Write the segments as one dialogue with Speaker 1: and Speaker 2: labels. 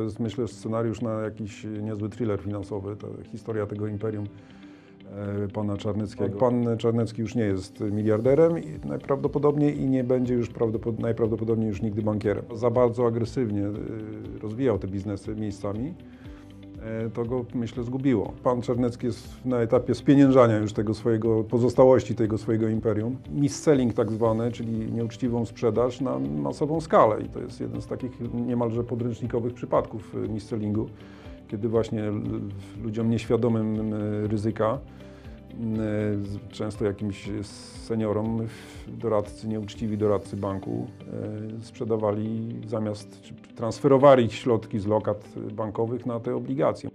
Speaker 1: To jest myślę scenariusz na jakiś niezły thriller finansowy, to historia tego imperium e, pana Czarneckiego. Pan Czarnecki już nie jest miliarderem i najprawdopodobniej i nie będzie już prawdopod- najprawdopodobniej już nigdy bankierem. Za bardzo agresywnie e, rozwijał te biznesy miejscami. E, To go myślę zgubiło. Pan Czarnecki jest na etapie spieniężania już tego swojego, pozostałości tego swojego imperium. Mis-selling tak zwany, czyli nieuczciwą sprzedaż na masową skalę i to jest jeden z takich niemalże podręcznikowych przypadków e, mis-sellingu, kiedy właśnie ludziom nieświadomym e, ryzyka, często jakimś seniorom, doradcy, nieuczciwi doradcy banku e, sprzedawali zamiast, czy transferowali środki z lokat bankowych na te obligacje.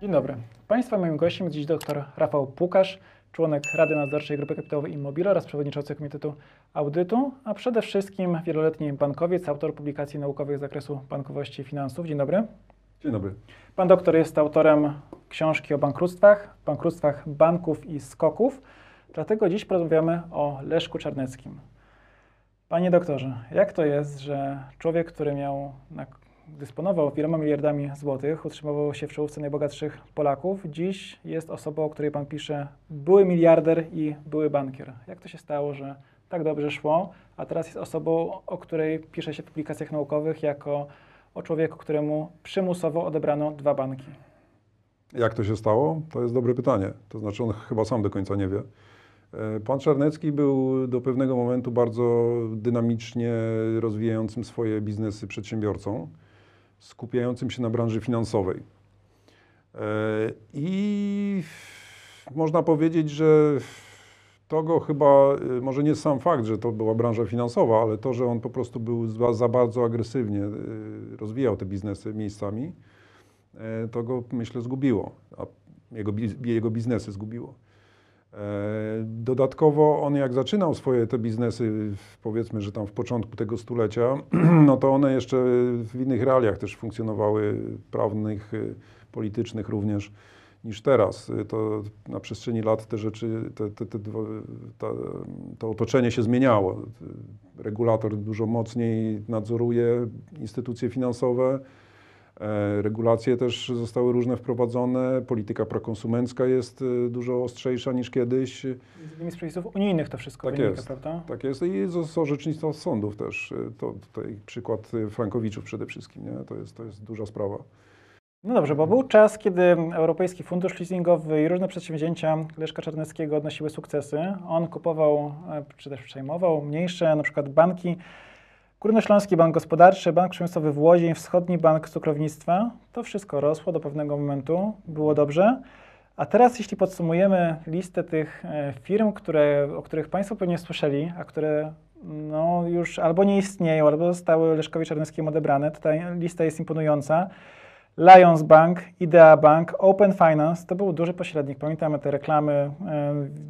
Speaker 2: Dzień dobry. Państwa moim gościem jest dziś dr Rafał Pukasz, członek Rady Nadzorczej Grupy Kapitałowej Immobile oraz przewodniczący Komitetu Audytu, a przede wszystkim wieloletni bankowiec, autor publikacji naukowych z zakresu bankowości i finansów. Dzień dobry.
Speaker 1: Dzień dobry.
Speaker 2: Pan doktor jest autorem książki o bankructwach, bankructwach banków i skoków, dlatego dziś porozmawiamy o Leszku Czarneckim. Panie doktorze, jak to jest, że człowiek, który miał, na, dysponował wieloma miliardami złotych, utrzymywał się w czołówce najbogatszych Polaków, dziś jest osobą, o której pan pisze, były miliarder i były bankier. Jak to się stało, że tak dobrze szło, a teraz jest osobą, o której pisze się w publikacjach naukowych jako o człowieku, któremu przymusowo odebrano dwa banki?
Speaker 1: Jak to się stało? To jest dobre pytanie. To znaczy on chyba sam do końca nie wie. E, Pan Czarnecki był do pewnego momentu bardzo dynamicznie rozwijającym swoje biznesy przedsiębiorcą, skupiającym się na branży finansowej. E, I można powiedzieć, że to go chyba, y, może nie sam fakt, że to była branża finansowa, ale to, że on po prostu był za, bardzo agresywnie y, rozwijał te biznesy miejscami, e, to go myślę zgubiło, a jego, jego biznesy zgubiło. E, Dodatkowo on jak zaczynał swoje te biznesy, powiedzmy, że tam w początku tego stulecia, no to one jeszcze w innych realiach też funkcjonowały, prawnych, y, politycznych również, niż teraz. Y, To na przestrzeni lat te rzeczy, te, te, te, ta, to otoczenie się zmieniało. Y, Regulator dużo mocniej nadzoruje instytucje finansowe, Regulacje też zostały różne wprowadzone, polityka prokonsumencka jest y, dużo ostrzejsza niż kiedyś.
Speaker 2: Między innymi z przepisów unijnych to wszystko
Speaker 1: Tak
Speaker 2: wynika,
Speaker 1: jest.
Speaker 2: prawda?
Speaker 1: Tak jest i z z orzecznictwa sądów też. Y, To tutaj przykład Frankowiczów przede wszystkim, nie? To, jest, to jest duża sprawa.
Speaker 2: No dobrze, bo był czas, kiedy Europejski Fundusz Leasingowy i różne przedsięwzięcia Leszka Czarneckiego odnosiły sukcesy. On kupował, e, czy też przejmował mniejsze, na przykład banki, Górnośląski Bank Gospodarczy, Bank Przemysłowy w Wschodni Bank Cukrownictwa. To wszystko rosło do pewnego momentu, było dobrze. A teraz, jeśli podsumujemy listę tych e, firm, które, o których Państwo pewnie słyszeli, a które no, już albo nie istnieją, albo zostały Leszkowi Czarneckiemu odebrane, to ta lista jest imponująca. Lions Bank, Idea Bank, Open Finance, to był duży pośrednik. Pamiętamy te reklamy, e,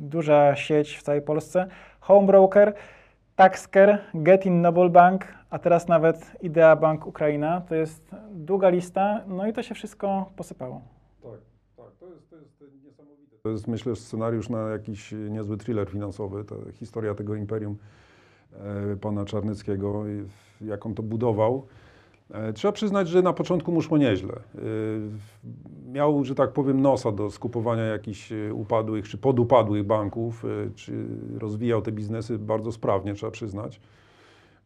Speaker 2: duża sieć w całej Polsce. Home Broker, Taxker, Getin Noble Bank, a teraz nawet Idea Bank Ukraina. To jest długa lista, no i to się wszystko posypało.
Speaker 1: Tak, tak, to jest, to jest niesamowite. To jest myślę scenariusz na jakiś niezły thriller finansowy, ta historia tego imperium e, pana w- jak on to budował. E, Trzeba przyznać, że na początku mu szło nieźle. E, Miał, że tak powiem, nosa do skupowania jakichś e, upadłych czy podupadłych banków, czy rozwijał te biznesy bardzo sprawnie, trzeba przyznać.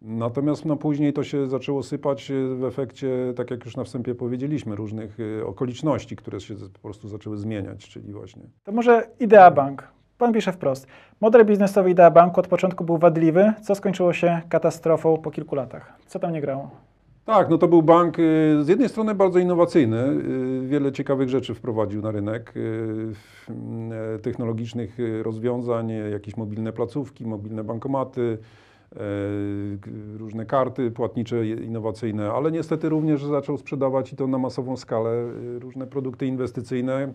Speaker 1: Natomiast no, później to się zaczęło sypać w efekcie, tak jak już na wstępie powiedzieliśmy, różnych okoliczności, które się po prostu zaczęły zmieniać, czyli właśnie
Speaker 2: To może Idea Bank. Pan pisze wprost. Model biznesowy Idea Banku od początku był wadliwy, co skończyło się katastrofą po kilku latach. Co tam nie grało?
Speaker 1: Tak, no to był bank y, z jednej strony bardzo innowacyjny, y, wiele ciekawych rzeczy wprowadził na rynek, y, technologicznych rozwiązań, jakieś mobilne placówki, mobilne bankomaty, różne karty płatnicze innowacyjne, ale niestety również zaczął sprzedawać i to na masową skalę różne produkty inwestycyjne,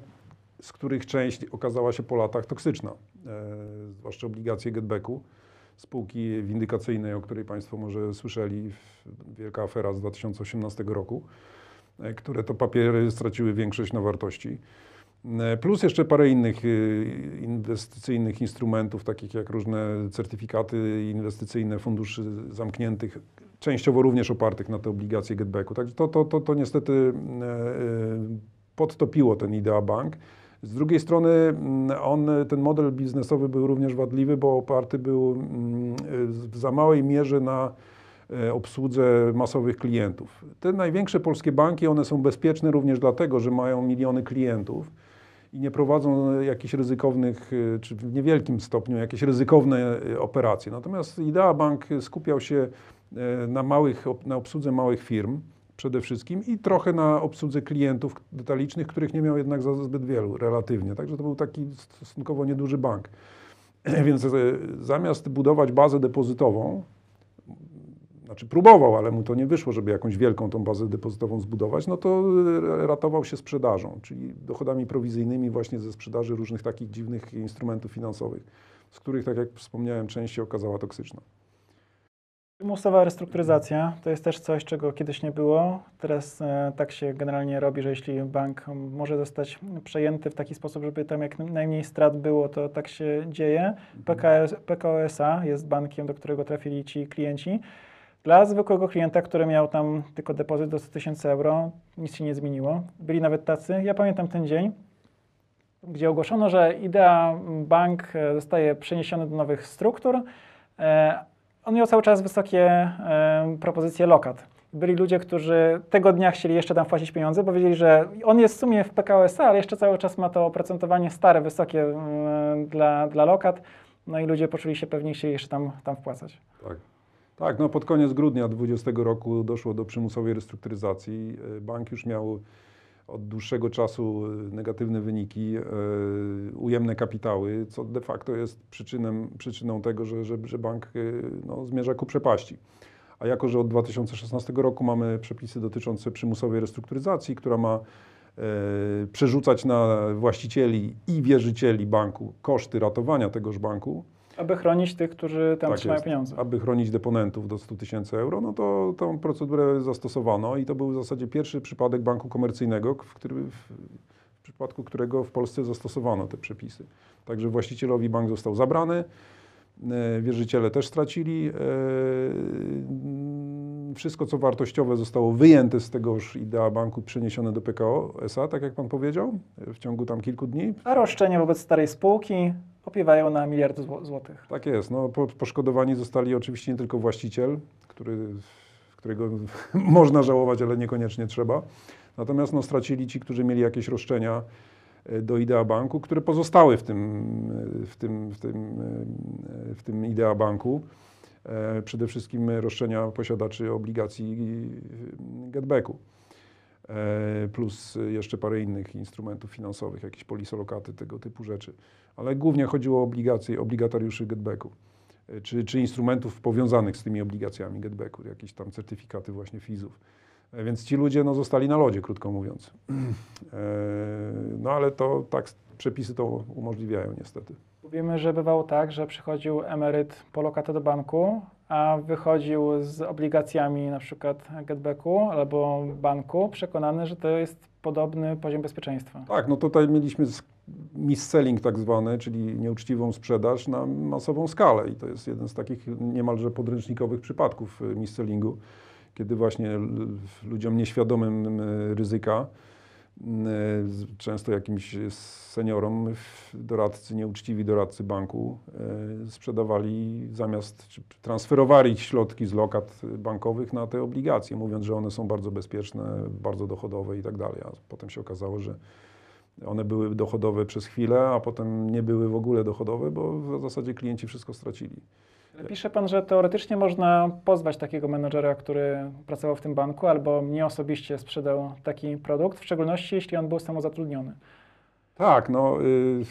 Speaker 1: z których część okazała się po latach toksyczna, zwłaszcza obligacje getbacku spółki windykacyjnej, o której Państwo może słyszeli, wielka afera z 2018 roku, e, które to papiery straciły większość na wartości. E, Plus jeszcze parę innych y, inwestycyjnych instrumentów, takich jak różne certyfikaty inwestycyjne funduszy zamkniętych, częściowo również opartych na te obligacje getbacku. Także to, to, to, to niestety e, e, podtopiło ten Idea Bank. Z drugiej strony mm, on, ten model biznesowy był również wadliwy, bo oparty był mm, w za małej mierze na e, obsłudze masowych klientów. Te największe polskie banki, one są bezpieczne również dlatego, że mają miliony klientów i nie prowadzą jakichś ryzykownych, e, czy w niewielkim stopniu jakieś ryzykowne e, operacje. Natomiast Idea Bank skupiał się na, małych, na obsłudze małych firm przede wszystkim i trochę na obsłudze klientów detalicznych, których nie miał jednak za zbyt wielu relatywnie. Także to był taki stosunkowo nieduży bank. Więc e, zamiast budować bazę depozytową, znaczy próbował, ale mu to nie wyszło, żeby jakąś wielką tą bazę depozytową zbudować, no to e, ratował się sprzedażą, czyli dochodami prowizyjnymi właśnie ze sprzedaży różnych takich dziwnych instrumentów finansowych, z których, tak jak wspomniałem, część się okazała toksyczna.
Speaker 2: Przymusowa restrukturyzacja to jest też coś, czego kiedyś nie było. Teraz e, tak się generalnie robi, że jeśli bank może zostać przejęty w taki sposób, żeby tam jak najmniej strat było, to tak się dzieje. PKS, PKO SA jest bankiem, do którego trafili ci klienci. Dla zwykłego klienta, który miał tam tylko depozyt do 100 tysięcy euro, nic się nie zmieniło. Byli nawet tacy. Ja pamiętam ten dzień, gdzie ogłoszono, że Idea Bank e, zostaje przeniesiony do nowych struktur. E, On miał cały czas wysokie e, propozycje lokat. Byli ludzie, którzy tego dnia chcieli jeszcze tam wpłacić pieniądze, bo wiedzieli, że on jest w sumie w PKO SA, ale jeszcze cały czas ma to oprocentowanie stare, wysokie mm, dla, dla lokat. No i ludzie poczuli się pewnie chcieli jeszcze tam, tam wpłacać.
Speaker 1: Tak. Tak, no pod koniec grudnia 2020 roku doszło do przymusowej restrukturyzacji. E, Bank już miał od dłuższego czasu e, negatywne wyniki, e, ujemne kapitały, co de facto jest przyczynem, przyczyną tego, że, że, że bank e, no, zmierza ku przepaści. A jako, że od 2016 roku mamy przepisy dotyczące przymusowej restrukturyzacji, która ma e, przerzucać na właścicieli i wierzycieli banku koszty ratowania tegoż banku,
Speaker 2: Aby chronić tych, którzy tam
Speaker 1: Tak
Speaker 2: trzymają
Speaker 1: jest.
Speaker 2: pieniądze.
Speaker 1: Aby chronić deponentów do 100 tysięcy euro, no to tą procedurę zastosowano i to był w zasadzie pierwszy przypadek banku komercyjnego, w, w, przypadku którego w Polsce zastosowano te przepisy. Także właścicielowi bank został zabrany, e, wierzyciele też stracili. e, mm, Wszystko, co wartościowe, zostało wyjęte z tegoż idea banku, przeniesione do PKO SA, tak jak pan powiedział, w ciągu tam kilku dni.
Speaker 2: A roszczenia wobec starej spółki opiewają na miliardy zł- złotych.
Speaker 1: Tak jest. No, po, poszkodowani zostali oczywiście nie tylko właściciel, który, którego można żałować, ale niekoniecznie trzeba. Natomiast no, stracili ci, którzy mieli jakieś roszczenia e, do Idea Banku, które pozostały w tym, e, w tym, w tym, e, w tym Idea Banku. Przede wszystkim roszczenia posiadaczy obligacji getbacku. E, Plus jeszcze parę innych instrumentów finansowych, jakieś polisolokaty, tego typu rzeczy. Ale głównie chodziło o obligacje, obligatariuszy getbacku e, czy, czy instrumentów powiązanych z tymi obligacjami getbacku, jakieś tam certyfikaty właśnie FIZ-ów. E, Więc ci ludzie no, zostali na lodzie, krótko mówiąc. No ale to tak przepisy to umożliwiają niestety.
Speaker 2: Wiemy, że bywało tak, że przychodził emeryt po lokatę do banku, wychodził z obligacjami na przykład getbacku albo banku, przekonany, że to jest podobny poziom bezpieczeństwa.
Speaker 1: Tak, no tutaj mieliśmy mis-selling tak zwany, czyli nieuczciwą sprzedaż na masową skalę i to jest jeden z takich niemalże podręcznikowych przypadków y, mis-sellingu, kiedy właśnie ludziom nieświadomym y, ryzyka, często jakimś seniorom, doradcy, nieuczciwi doradcy banku y, sprzedawali zamiast, transferowali środki z lokat bankowych na te obligacje, mówiąc, że one są bardzo bezpieczne, bardzo dochodowe i tak dalej. A potem się okazało, że one były dochodowe przez chwilę, a potem nie były w ogóle dochodowe, bo w zasadzie klienci wszystko stracili.
Speaker 2: Pisze pan, że teoretycznie można pozwać takiego menedżera, który pracował w tym banku, albo mnie osobiście sprzedał taki produkt, w szczególności jeśli on był samozatrudniony.
Speaker 1: Tak, no. Y,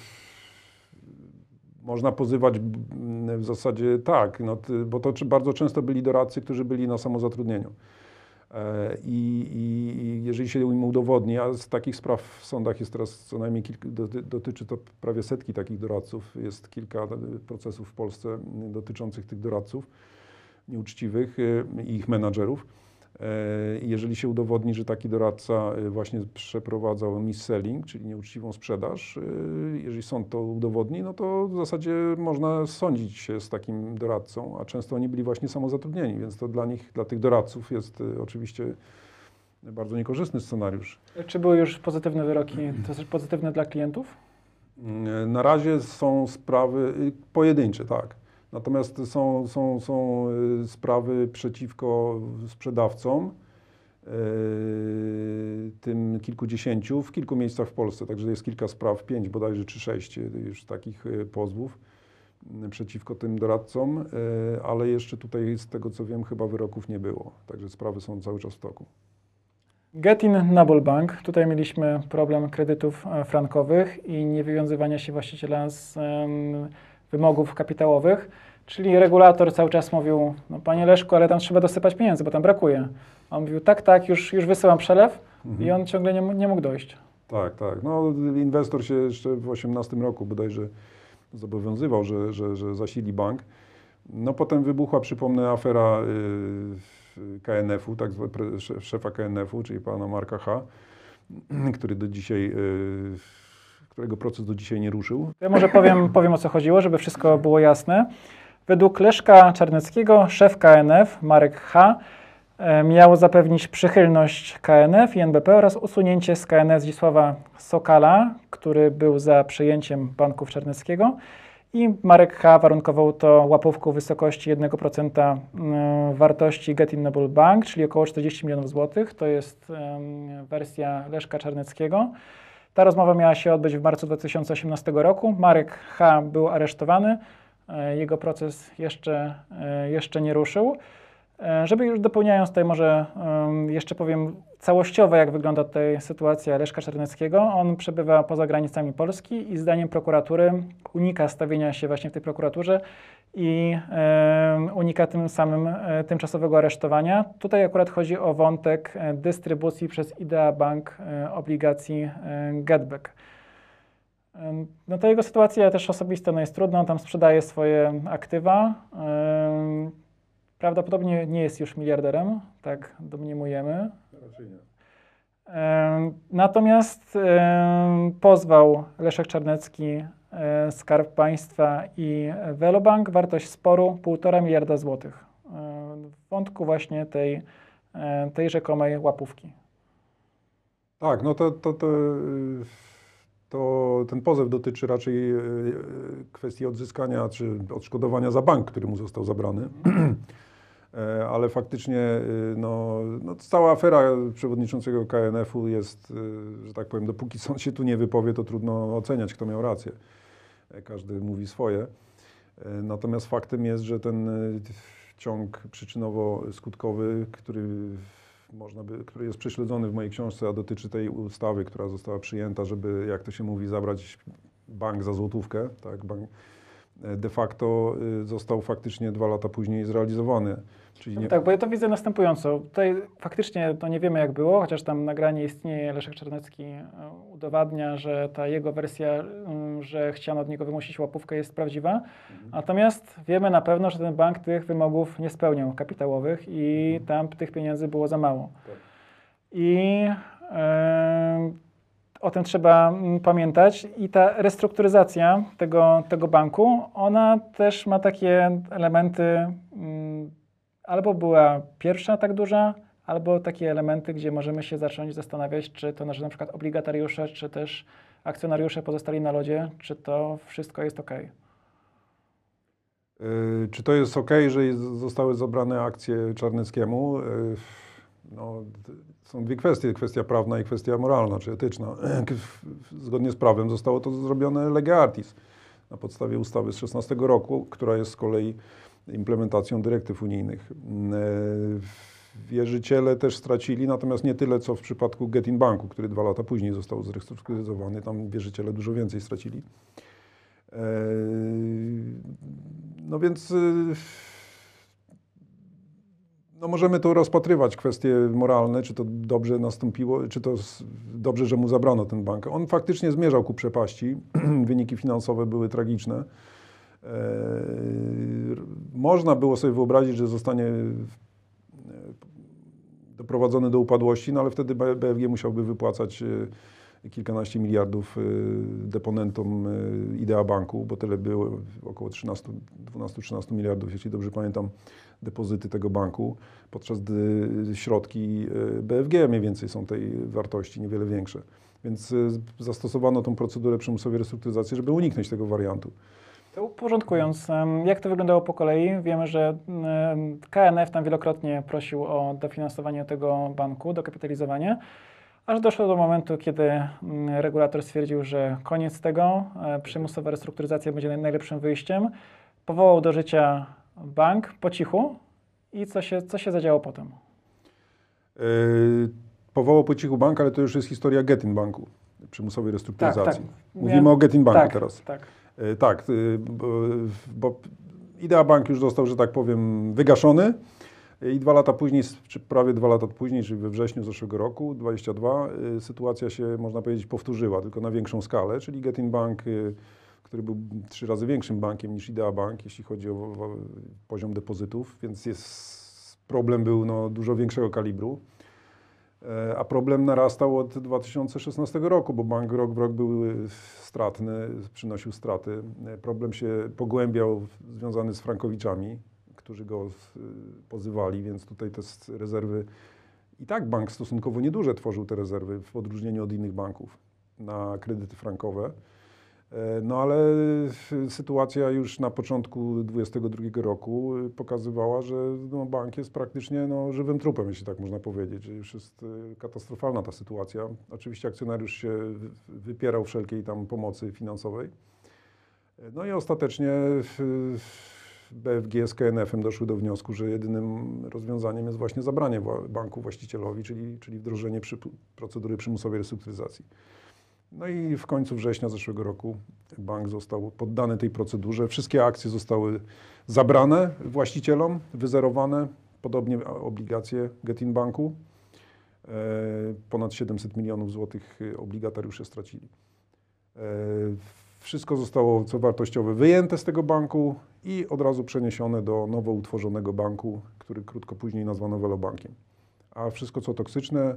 Speaker 1: można pozywać w zasadzie tak, no, bo to bardzo często byli doradcy, którzy byli na samozatrudnieniu. E, I, i, jeżeli się im udowodni, a z takich spraw w sądach jest teraz co najmniej kilka, doty, dotyczy to prawie setki takich doradców, jest kilka e, procesów w Polsce dotyczących tych doradców nieuczciwych y, i ich menadżerów. E, Jeżeli się udowodni, że taki doradca e, właśnie przeprowadzał mis-selling, czyli nieuczciwą sprzedaż, e, jeżeli sąd to udowodni, no to w zasadzie można sądzić się z takim doradcą, a często oni byli właśnie samozatrudnieni, więc to dla nich, dla tych doradców jest oczywiście bardzo niekorzystny scenariusz.
Speaker 2: Czy były już pozytywne wyroki, to też pozytywne dla klientów?
Speaker 1: Na razie są sprawy pojedyncze, tak. Natomiast są, są, są y, sprawy przeciwko sprzedawcom, y, tym kilkudziesięciu, w kilku miejscach w Polsce. Także jest kilka spraw, pięć bodajże czy sześć y, już takich pozwów przeciwko tym doradcom, ale jeszcze tutaj z tego co wiem chyba wyroków nie było. Także sprawy są cały czas w toku.
Speaker 2: Getin Noble Bank. Tutaj mieliśmy problem kredytów e, frankowych i niewywiązywania się właściciela z em, wymogów kapitałowych. Czyli regulator cały czas mówił, no panie Leszku, ale tam trzeba dosypać pieniędzy, bo tam brakuje. A on mówił, tak, tak, już, już wysyłam przelew i on ciągle nie, nie mógł dojść.
Speaker 1: Tak, tak. No, inwestor się jeszcze w 2018 roku bodajże zobowiązywał, że, że, że zasili bank. No potem wybuchła, przypomnę, afera y, KNF-u, tak zwa- szefa KNF-u, czyli pana Marka H., który do dzisiaj, y, którego proces do dzisiaj nie ruszył.
Speaker 2: Ja może powiem, powiem o co chodziło, żeby wszystko było jasne. Według Leszka Czarneckiego szef KNF, Marek H., e, miał zapewnić przychylność KNF i NBP oraz usunięcie z KNF Zdzisława Sokala, który był za przejęciem banków Czarneckiego. I Marek H. warunkował to łapówką w wysokości 1% mm, wartości Getin Noble Bank, czyli około 40 milionów złotych. To jest wersja Leszka Czarneckiego. Ta rozmowa miała się odbyć w marcu 2018 roku. Marek H. był aresztowany. E, Jego proces jeszcze, e, jeszcze nie ruszył. E, Żeby już dopełniając tutaj może jeszcze powiem całościowo, jak wygląda tutaj sytuacja Leszka Czarneckiego. On przebywa poza granicami Polski i zdaniem prokuratury unika stawienia się właśnie w tej prokuraturze i unika tym samym e, tymczasowego aresztowania. Tutaj akurat chodzi o wątek e, dystrybucji przez Idea Bank obligacji Getback. No to jego sytuacja też osobista no jest trudna, on tam sprzedaje swoje aktywa. Prawdopodobnie nie jest już miliarderem, tak domniemujemy. Em, Natomiast em, pozwał Leszek Czarnecki e, Skarb Państwa i Velobank wartość sporu 1,5 miliarda złotych e, w wątku właśnie tej, e, tej rzekomej łapówki.
Speaker 1: Tak, no to, to, to, to ten pozew dotyczy raczej kwestii odzyskania czy odszkodowania za bank, który mu został zabrany. E, Ale faktycznie y, no, no, cała afera przewodniczącego KNF-u jest, y, że tak powiem, dopóki sąd się tu nie wypowie, to trudno oceniać, kto miał rację. E, Każdy mówi swoje. E, Natomiast faktem jest, że ten ciąg przyczynowo-skutkowy, który można by, który jest prześledzony w mojej książce, a dotyczy tej ustawy, która została przyjęta, żeby, jak to się mówi, zabrać bank za złotówkę, tak, bank, e, de facto y, został faktycznie dwa lata później zrealizowany. Czyli nie,
Speaker 2: Tak, bo ja to widzę następująco. Tutaj faktycznie to nie wiemy jak było, chociaż tam nagranie istnieje, Leszek Czarnecki e, udowadnia, że ta jego wersja, mm, że chciano od niego wymusić łapówkę jest prawdziwa. Natomiast wiemy na pewno, że ten bank tych wymogów nie spełniał kapitałowych i tam tych pieniędzy było za mało.
Speaker 1: Tak.
Speaker 2: I em, o tym trzeba mm, pamiętać. I ta restrukturyzacja tego, tego banku, ona też ma takie elementy, mm, albo była pierwsza tak duża, albo takie elementy, gdzie możemy się zacząć zastanawiać, czy to nasze na przykład obligatariusze, czy też akcjonariusze pozostali na lodzie, czy to wszystko jest ok.
Speaker 1: Y, Czy to jest ok, że zostały zabrane akcje Czarneckiemu? Y, No, są dwie kwestie, kwestia prawna i kwestia moralna czy etyczna. Zgodnie z prawem zostało to zrobione lege artis na podstawie ustawy z 16 roku, która jest z kolei implementacją dyrektyw unijnych. Y, Wierzyciele też stracili, natomiast nie tyle, co w przypadku Getin Banku, który dwa lata później został zrestrukturyzowany. Tam wierzyciele dużo więcej stracili. E, No więc y, no możemy tu rozpatrywać kwestie moralne, czy to dobrze nastąpiło, czy to dobrze, że mu zabrano ten bank. On faktycznie zmierzał ku przepaści. Wyniki finansowe były tragiczne. E, Można było sobie wyobrazić, że zostanie doprowadzony do upadłości, no ale wtedy BFG musiałby wypłacać e, kilkanaście miliardów e, deponentom e, Idea Banku, bo tyle było, około 13, 12-13 miliardów, jeśli dobrze pamiętam, depozyty tego banku, podczas gdy środki e, BFG mniej więcej są tej wartości, niewiele większe. Więc zastosowano tą procedurę przymusowej restrukturyzacji, żeby uniknąć tego wariantu.
Speaker 2: To uporządkując, jak to wyglądało po kolei? Wiemy, że KNF tam wielokrotnie prosił o dofinansowanie tego banku, dokapitalizowanie, aż doszło do momentu, kiedy mm, regulator stwierdził, że koniec tego, e, przymusowa restrukturyzacja będzie naj- najlepszym wyjściem. Powołał do życia bank po cichu i co się, co się zadziało potem?
Speaker 1: Yy, Powołał po cichu bank, ale to już jest historia Getin Banku, przymusowej restrukturyzacji. Mówimy
Speaker 2: Miałem-
Speaker 1: o Getin Banku
Speaker 2: tak,
Speaker 1: teraz.
Speaker 2: Tak.
Speaker 1: Yy, Tak, yy, bo, bo Idea Bank już został, że tak powiem, wygaszony i dwa lata później, czy prawie dwa lata później, czyli we wrześniu zeszłego roku, 22, yy, sytuacja się, można powiedzieć, powtórzyła, tylko na większą skalę, czyli Getin Bank, yy, który był trzy razy większym bankiem niż Idea Bank, jeśli chodzi o, poziom depozytów, więc jest, problem był no, dużo większego kalibru. E, A problem narastał od 2016 roku, bo bank rok w rok był e, stratny, przynosił straty. E, Problem się pogłębiał związany z Frankowiczami, którzy go e, pozywali, więc tutaj te rezerwy. I tak bank stosunkowo nieduże tworzył te rezerwy w odróżnieniu od innych banków na kredyty frankowe. E, No ale e, sytuacja już na początku 2022 roku e, pokazywała, że no, bank jest praktycznie no, żywym trupem, jeśli tak można powiedzieć, że już jest katastrofalna ta sytuacja. Oczywiście akcjonariusz się wy- wypierał wszelkiej tam pomocy finansowej. E, No i ostatecznie BFG z KNF-em doszły do wniosku, że jedynym rozwiązaniem jest właśnie zabranie banku właścicielowi, czyli, czyli wdrożenie przy, procedury przymusowej restrukturyzacji. No i w końcu września zeszłego roku bank został poddany tej procedurze. Wszystkie akcje zostały zabrane właścicielom, wyzerowane, podobnie obligacje Getin Banku. E, Ponad 700 milionów złotych e, obligatariusze stracili. Wszystko zostało co wartościowe wyjęte z tego banku i od razu przeniesione do nowo utworzonego banku, który krótko później nazwano Velobankiem. A wszystko co toksyczne,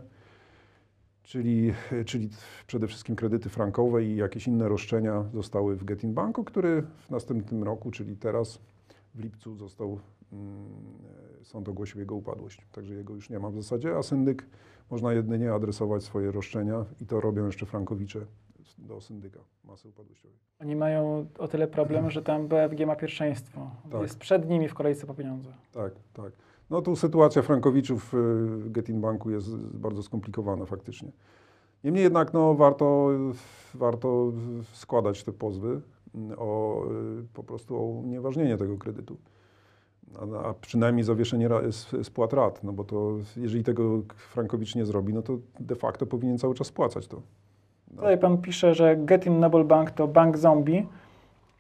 Speaker 1: czyli, czyli przede wszystkim kredyty frankowe i jakieś inne roszczenia zostały w Getin Banku, który w następnym roku, czyli teraz w lipcu został, mm, sąd ogłosił jego upadłość. Także jego już nie ma w zasadzie, a syndyk można jedynie adresować swoje roszczenia i to robią jeszcze frankowicze do syndyka masy upadłościowej.
Speaker 2: Oni mają o tyle problem, że tam BFG ma pierwszeństwo.
Speaker 1: Tak.
Speaker 2: Jest przed nimi w kolejce po pieniądze.
Speaker 1: Tak, tak. No tu sytuacja Frankowiczów y, w Getin Banku jest bardzo skomplikowana faktycznie. Niemniej jednak no, warto, warto składać te pozwy mm, o y, po prostu o unieważnienie tego kredytu. A, a przynajmniej zawieszenie spłat rat, no bo to jeżeli tego Frankowicz nie zrobi, no to de facto powinien cały czas spłacać to. No.
Speaker 2: Tutaj pan pisze, że Getin Noble Bank to bank zombie,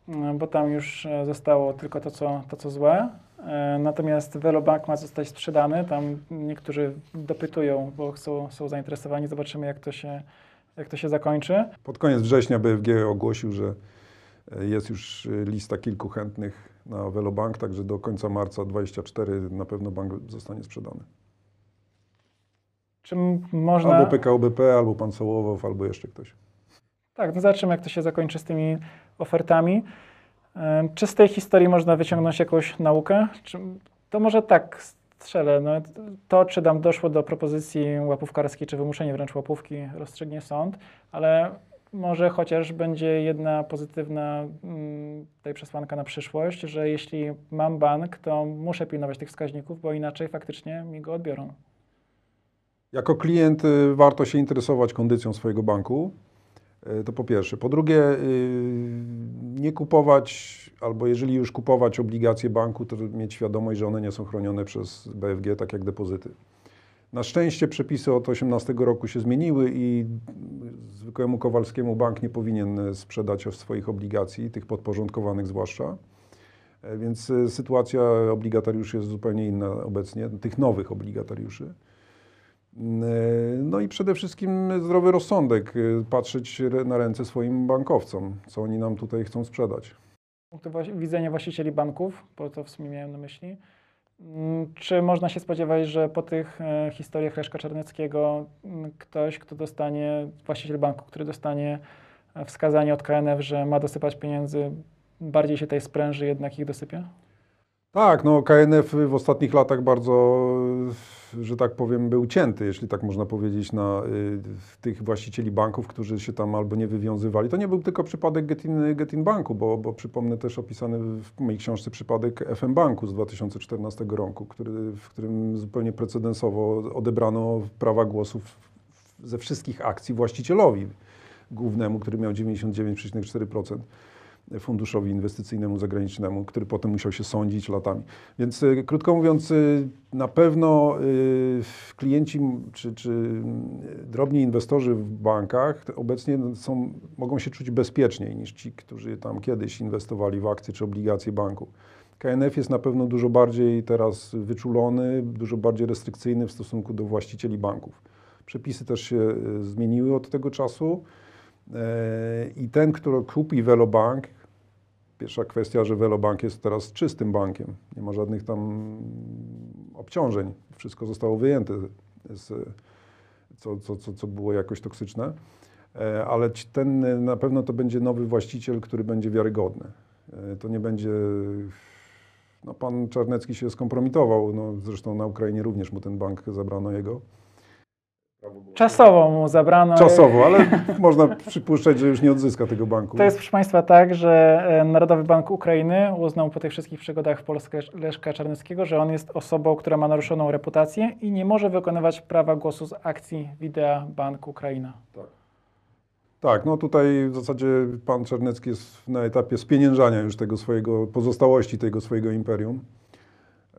Speaker 2: mm, bo tam już e, zostało tylko to, co, to, co złe. E, Natomiast Velobank ma zostać sprzedany. Tam niektórzy dopytują, bo chcą, są zainteresowani. Zobaczymy, jak to się, jak to się zakończy.
Speaker 1: Pod koniec września BFG ogłosił, że e, jest już e, lista kilku chętnych na Velobank, także do końca marca 24 na pewno bank zostanie sprzedany.
Speaker 2: Czy m- można...
Speaker 1: Albo PKO BP, albo pan Sołowow, albo jeszcze ktoś.
Speaker 2: Tak, no zobaczymy, jak to się zakończy z tymi ofertami. Czy z tej historii można wyciągnąć jakąś naukę? Czy, to może tak strzelę. No, to, czy tam doszło do propozycji łapówkarskiej, czy wymuszenie wręcz łapówki, rozstrzygnie sąd, ale może chociaż będzie jedna pozytywna mm, tutaj przesłanka na przyszłość, że jeśli mam bank, to muszę pilnować tych wskaźników, bo inaczej faktycznie mi go odbiorą.
Speaker 1: Jako klient y, warto się interesować kondycją swojego banku. Y, To po pierwsze. Po drugie, y, nie kupować, albo jeżeli już kupować obligacje banku, to mieć świadomość, że one nie są chronione przez BFG, tak jak depozyty. Na szczęście przepisy od 18 roku się zmieniły i zwykłemu Kowalskiemu bank nie powinien sprzedać swoich obligacji, tych podporządkowanych zwłaszcza. E, Więc sytuacja obligatariuszy jest zupełnie inna obecnie, tych nowych obligatariuszy. No i przede wszystkim zdrowy rozsądek, y, patrzeć na ręce swoim bankowcom, co oni nam tutaj chcą sprzedać.
Speaker 2: Punktu widzenia właścicieli banków, bo to w sumie miałem na myśli, Mm, Czy można się spodziewać, że po tych e, historiach Leszka Czarneckiego mm, ktoś, kto dostanie, właściciel banku, który dostanie e, wskazanie od KNF, że ma dosypać pieniędzy, bardziej się tej spręży, jednak ich dosypie?
Speaker 1: Tak, no KNF w ostatnich latach bardzo, że tak powiem, był cięty, jeśli tak można powiedzieć, na y, tych właścicieli banków, którzy się tam albo nie wywiązywali. To nie był tylko przypadek Getin, Getin Banku, bo, bo przypomnę też opisany w mojej książce przypadek FM Banku z 2014 roku, który, w którym zupełnie precedensowo odebrano prawa głosów ze wszystkich akcji właścicielowi głównemu, który miał 99,4% funduszowi inwestycyjnemu zagranicznemu, który potem musiał się sądzić latami. Więc y, krótko mówiąc, y, na pewno y, klienci czy, czy drobni inwestorzy w bankach obecnie są, mogą się czuć bezpieczniej niż ci, którzy tam kiedyś inwestowali w akcje czy obligacje banku. KNF jest na pewno dużo bardziej teraz wyczulony, dużo bardziej restrykcyjny w stosunku do właścicieli banków. Przepisy też się zmieniły od tego czasu. E, I ten, który kupi Velobank, pierwsza kwestia, że Velobank jest teraz czystym bankiem. Nie ma żadnych tam obciążeń. Wszystko zostało wyjęte, z, co, co, co, co było jakoś toksyczne. E, Ale ten na pewno to będzie nowy właściciel, który będzie wiarygodny. E, To nie będzie. No, pan Czarnecki się skompromitował. No, zresztą na Ukrainie również mu ten bank zabrano jego.
Speaker 2: Czasowo mu zabrano.
Speaker 1: Czasowo, ale można przypuszczać, że już nie odzyska tego banku.
Speaker 2: To jest, proszę Państwa, tak, że e, Narodowy Bank Ukrainy uznał po tych wszystkich przygodach w Polsce Leszka Czarneckiego, że on jest osobą, która ma naruszoną reputację i nie może wykonywać prawa głosu z akcji Widea Bank Ukraina.
Speaker 1: Tak, no tutaj w zasadzie pan Czarnecki jest na etapie spieniężania już tego swojego, pozostałości tego swojego imperium.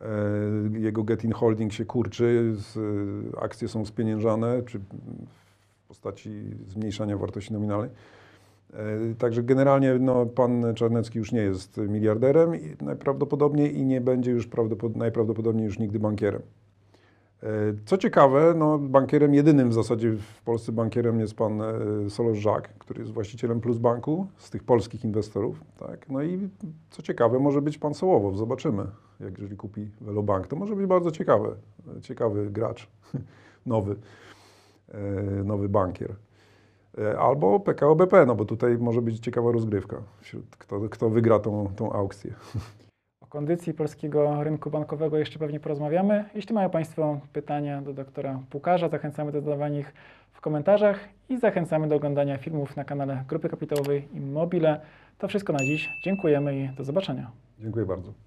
Speaker 1: E, Jego Getin Holding się kurczy, akcje są spieniężane, czy w postaci zmniejszania wartości nominalnej. E, Także generalnie no, pan Czarnecki już nie jest miliarderem i najprawdopodobniej i nie będzie już prawdopod- najprawdopodobniej już nigdy bankierem. E, Co ciekawe, no, bankierem jedynym w zasadzie w Polsce bankierem jest pan e, Solos Żak, który jest właścicielem Plus Banku z tych polskich inwestorów. Tak? No i co ciekawe, może być pan Sołowow, zobaczymy, jak jeżeli kupi Velobank. To może być bardzo ciekawe, ciekawy gracz, nowy, e, nowy bankier. Albo PKO BP, no bo tutaj może być ciekawa rozgrywka, wśród kto, kto wygra tą, tą aukcję.
Speaker 2: Kondycji polskiego rynku bankowego jeszcze pewnie porozmawiamy. Jeśli mają Państwo pytania do doktora Pukarza, zachęcamy do zadawania ich w komentarzach i zachęcamy do oglądania filmów na kanale Grupy Kapitałowej Immobile. To wszystko na dziś. Dziękujemy i do zobaczenia.
Speaker 1: Dziękuję bardzo.